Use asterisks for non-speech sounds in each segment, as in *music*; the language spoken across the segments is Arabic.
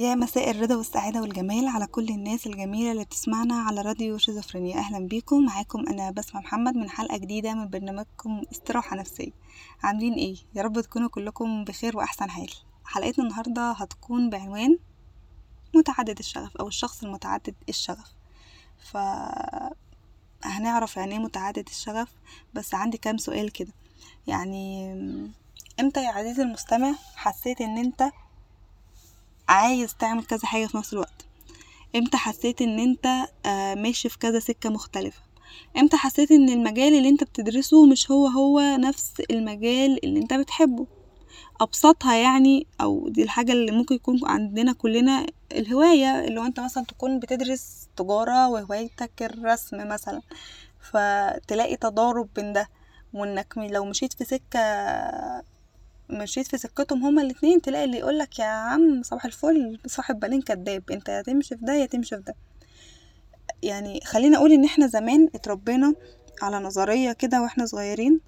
يا مساء الرضا والسعادة والجمال على كل الناس الجميلة اللي بتسمعنا على راديو شيزوفرينيا. أهلا بيكم. معاكم أنا بسمة محمد من حلقة جديدة من برنامجكم استراحة نفسية. عاملين إيه؟ يا رب تكونوا كلكم بخير وأحسن حال. حلقتنا النهاردة هتكون بعنوان متعدد الشغف أو الشخص المتعدد الشغف. ف هنعرف يعني إيه متعدد الشغف بس عندي كام سؤال كده. يعني إمتى يا عزيزي المستمع حسيت إن إنت عايز تعمل كذا حاجة في نفس الوقت. إمتى حسيت ان انت آه، ماشي في كذا سكة مختلفة؟ إمتى حسيت ان المجال اللي انت بتدرسه مش هو هو نفس المجال اللي انت بتحبه؟ ابسطها يعني أو دي الحاجة اللي ممكن يكون عندنا كلنا الهواية اللي هو انت مثلا تكون بتدرس تجارة وهوايتك الرسم مثلا فتلاقي تضارب بين ده وانك لو مشيت في سكة مشيت في سكتهم هما الاتنين تلاقي اللي يقولك يا عم صباح الفل صاحب بالين كداب انت يا تمشي في ده يا تمشي في ده. يعني خلينا أقول إن إحنا زمان اتربينا على نظرية كده وإحنا صغيرين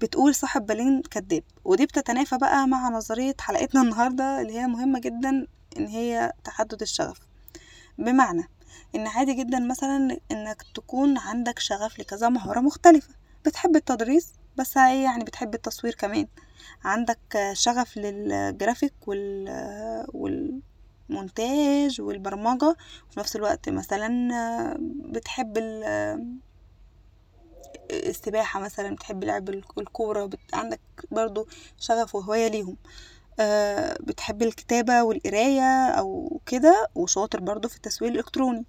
بتقول صاحب بالين كداب ودي بتتنافى بقى مع نظرية حلقتنا النهاردة اللي هي مهمة جدا إن هي تحدد الشغف. بمعنى إن عادي جدا مثلا إنك تكون عندك شغف لكذا مهارة مختلفة. بتحب التدريس؟ بس هي يعني بتحب التصوير كمان عندك شغف للجرافيك وال والمونتاج والبرمجة وفي نفس الوقت مثلا بتحب السباحة مثلا بتحب لعب الكورة. عندك برضو شغف وهواية ليهم أه بتحب الكتابة والقراية أو كده وشاطر برضو في التسويق الإلكتروني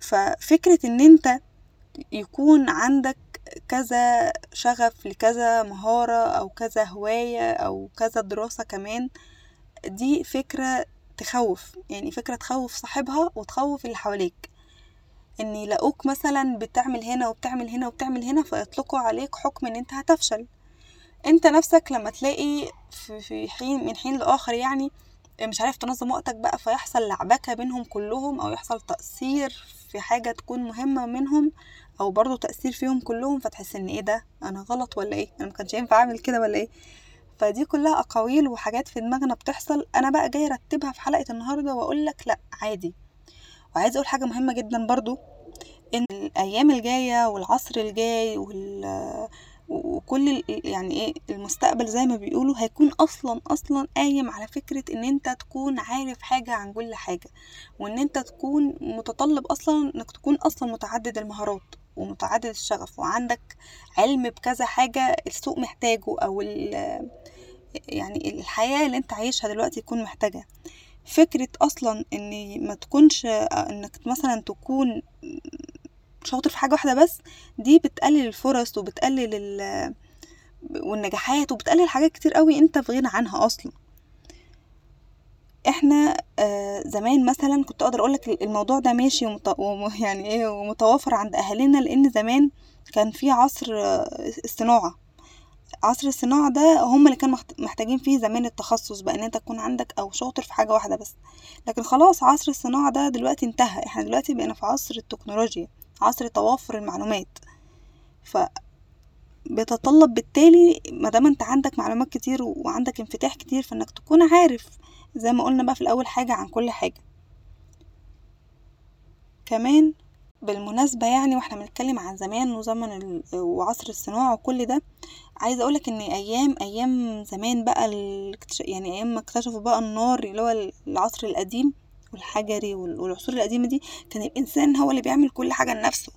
ففكرة إن أنت يكون عندك كذا شغف لكذا مهارة أو كذا هواية أو كذا دراسة كمان دي فكرة تخوف يعني فكرة تخوف صاحبها وتخوف اللي حواليك. إن يلاقوك مثلا بتعمل هنا وبتعمل هنا وبتعمل هنا فيطلقوا عليك حكم إن أنت هتفشل. أنت نفسك لما تلاقي في حين من حين لآخر يعني مش عارف تنظم وقتك بقى فيحصل لعبكة بينهم كلهم أو يحصل تأثير في حاجة تكون مهمة منهم أو برضو تأثير فيهم كلهم فتحس إن إيه ده؟ أنا غلط ولا إيه؟ أنا مكانش ينفع أعمل كده ولا إيه؟ فدي كلها أقاويل وحاجات في دماغنا بتحصل أنا بقى جاي أرتبها في حلقة النهاردة وأقول لك لأ عادي. وعايزه أقول حاجة مهمة جدا برضو إن الأيام الجاية والعصر الجاي وال وكل يعني إيه المستقبل زي ما بيقولوا هيكون أصلا أصلا قايم على فكرة إن أنت تكون عارف حاجة عن كل حاجة وإن أنت تكون متطلب أصلا إنك تكون أصلا متعدد المهارات ومتعدد الشغف وعندك علم بكذا حاجة السوق محتاجه أو يعني الحياة اللي أنت عايشها دلوقتي يكون محتاجها. فكرة أصلا إن ما تكونش إنك مثلا تكون شاطر في حاجة واحدة بس دي بتقلل الفرص وبتقلل ال والنجاحات وبتقلل حاجات كتير قوي انت في غنى عنها أصلا. إحنا آه زمان مثلا كنت أقدر أقولك الموضوع ده ماشي ومت... يعني إيه ومتوافر عند أهالينا لأن زمان كان في عصر الصناعة. عصر الصناعة ده هم اللي كانوا محتاجين فيه زمان التخصص بقى إن انت تكون عندك أو شاطر في حاجة واحدة بس. لكن خلاص عصر الصناعة ده دلوقتي انتهى. إحنا دلوقتي بقينا في عصر التكنولوجيا. عصر توافر المعلومات. ف بيتطلب بالتالي ما دام انت عندك معلومات كتير وعندك انفتاح كتير فإنك تكون عارف زي ما قلنا بقى في الأول حاجة عن كل حاجة. كمان بالمناسبة يعني وإحنا بنتكلم عن زمان وزمن وعصر الصناعة وكل ده عايزة أقولك إن أيام أيام زمان بقى يعني أيام ما اكتشفوا بقى النار اللي هو العصر القديم والحجري والعصور القديمة دي كان الإنسان هو اللي بيعمل كل حاجة لنفسه.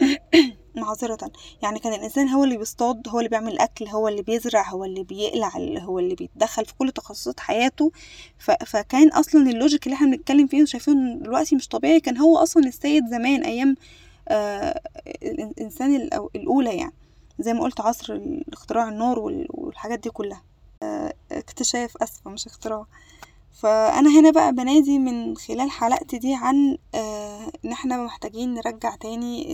*clears throat* معذرة. يعني كان الإنسان هو اللي بيصطاد هو اللي بيعمل الأكل هو اللي بيزرع هو اللي بيقلع هو اللي بيتدخل في كل تخصصات حياته. ف... فكان أصلا اللوجيك اللي إحنا بنتكلم فيه وشايفينه دلوقتي مش طبيعي. كان هو أصلا السيد زمان أيام آه الإنسان الأولى يعني. زي ما قلت عصر اختراع النار والحاجات دي كلها. آه اكتشاف أسفة مش اختراع. فأنا هنا بقى بنادي من خلال حلقتي دي عن آه إن إحنا محتاجين نرجع تاني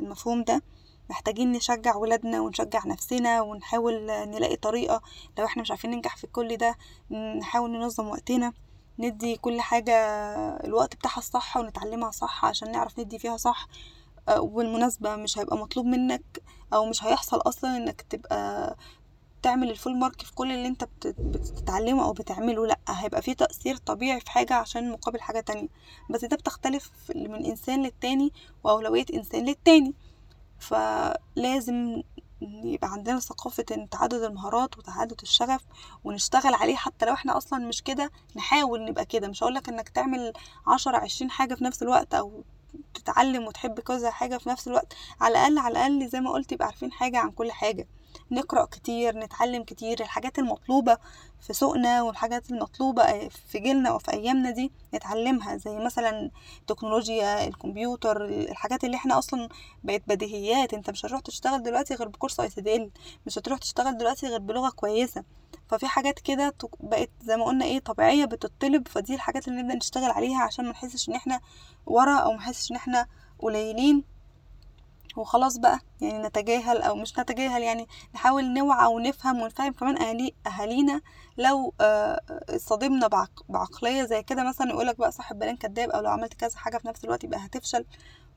المفهوم ده. محتاجين نشجع ولادنا ونشجع نفسنا ونحاول نلاقي طريقة لو إحنا مش عارفين ننجح في كل ده نحاول ننظم وقتنا ندي كل حاجة الوقت بتاعها الصح ونتعلمها صح عشان نعرف ندي فيها صح. آه وبالمناسبة مش هيبقى مطلوب منك أو مش هيحصل أصلا إنك تبقى تعمل الفول مارك في كل اللي انت بت- بتتعلمه أو بتعمله لأ هيبقى فيه تأثير طبيعي في حاجة عشان مقابل حاجة تانية. بس ده بتختلف من إنسان للتاني وأولوية إنسان للتاني. فلازم يبقى عندنا ثقافة إن تعدد المهارات وتعدد الشغف ونشتغل عليه حتى لو إحنا أصلا مش كده نحاول نبقى كده. مش هقولك إنك تعمل عشرة عشرين حاجة في نفس الوقت أو تتعلم وتحب كذا حاجة في نفس الوقت. على الأقل على الأقل زي ما قلت يبقى عارفين حاجة عن كل حاجة. نقرأ كتير نتعلم كتير الحاجات المطلوبة في سوقنا والحاجات المطلوبة في جيلنا وفي أيامنا دي نتعلمها زي مثلا التكنولوجيا الكمبيوتر الحاجات اللي إحنا أصلا بقت بديهيات. أنت مش هتروح تشتغل دلوقتي غير بكورس أي سي مش هتروح تشتغل دلوقتي غير بلغة كويسة. ففي حاجات كده بقت زي ما قلنا إيه طبيعية بتطلب فدي الحاجات اللي نبدأ نشتغل عليها عشان ما نحسش إن إحنا ورا أو ما نحسش إن إحنا قليلين. وخلاص بقى يعني نتجاهل أو مش نتجاهل يعني نحاول نوعى ونفهم ونفهم كمان اهالي أهالينا لو آه، اصطدمنا بعق... بعقلية زي كده. مثلا يقولك بقى صاحب بالين كداب أو لو عملت كذا حاجة في نفس الوقت يبقى هتفشل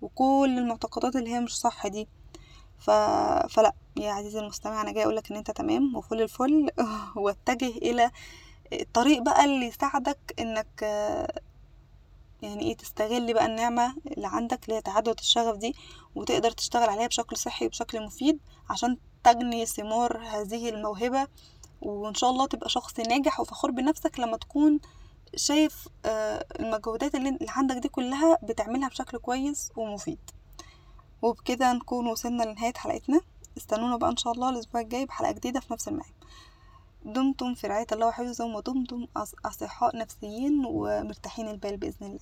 وكل المعتقدات اللي هي مش صح دي. ف... فلا يا عزيزي المستمع أنا جاي اقولك إن أنت تمام وفل الفل. *laughs* واتجه إلى الطريق بقى اللي يساعدك إنك آه، يعني إيه تستغل بقى النعمة اللي عندك اللي هي تعدد الشغف دي وتقدر تشتغل عليها بشكل صحي وبشكل مفيد عشان تجني ثمار هذه الموهبة. وإن شاء الله تبقى شخص ناجح وفخور بنفسك لما تكون شايف آه، المجهودات اللي عندك دي كلها بتعملها بشكل كويس ومفيد. وبكده نكون وصلنا لنهاية حلقتنا. استنونا بقى إن شاء الله الأسبوع الجاي بحلقة جديدة في نفس الميعاد دمتم في رعاية الله وحفظه ودمتم أص- أصحاء نفسيين ومرتاحين البال بإذن الله.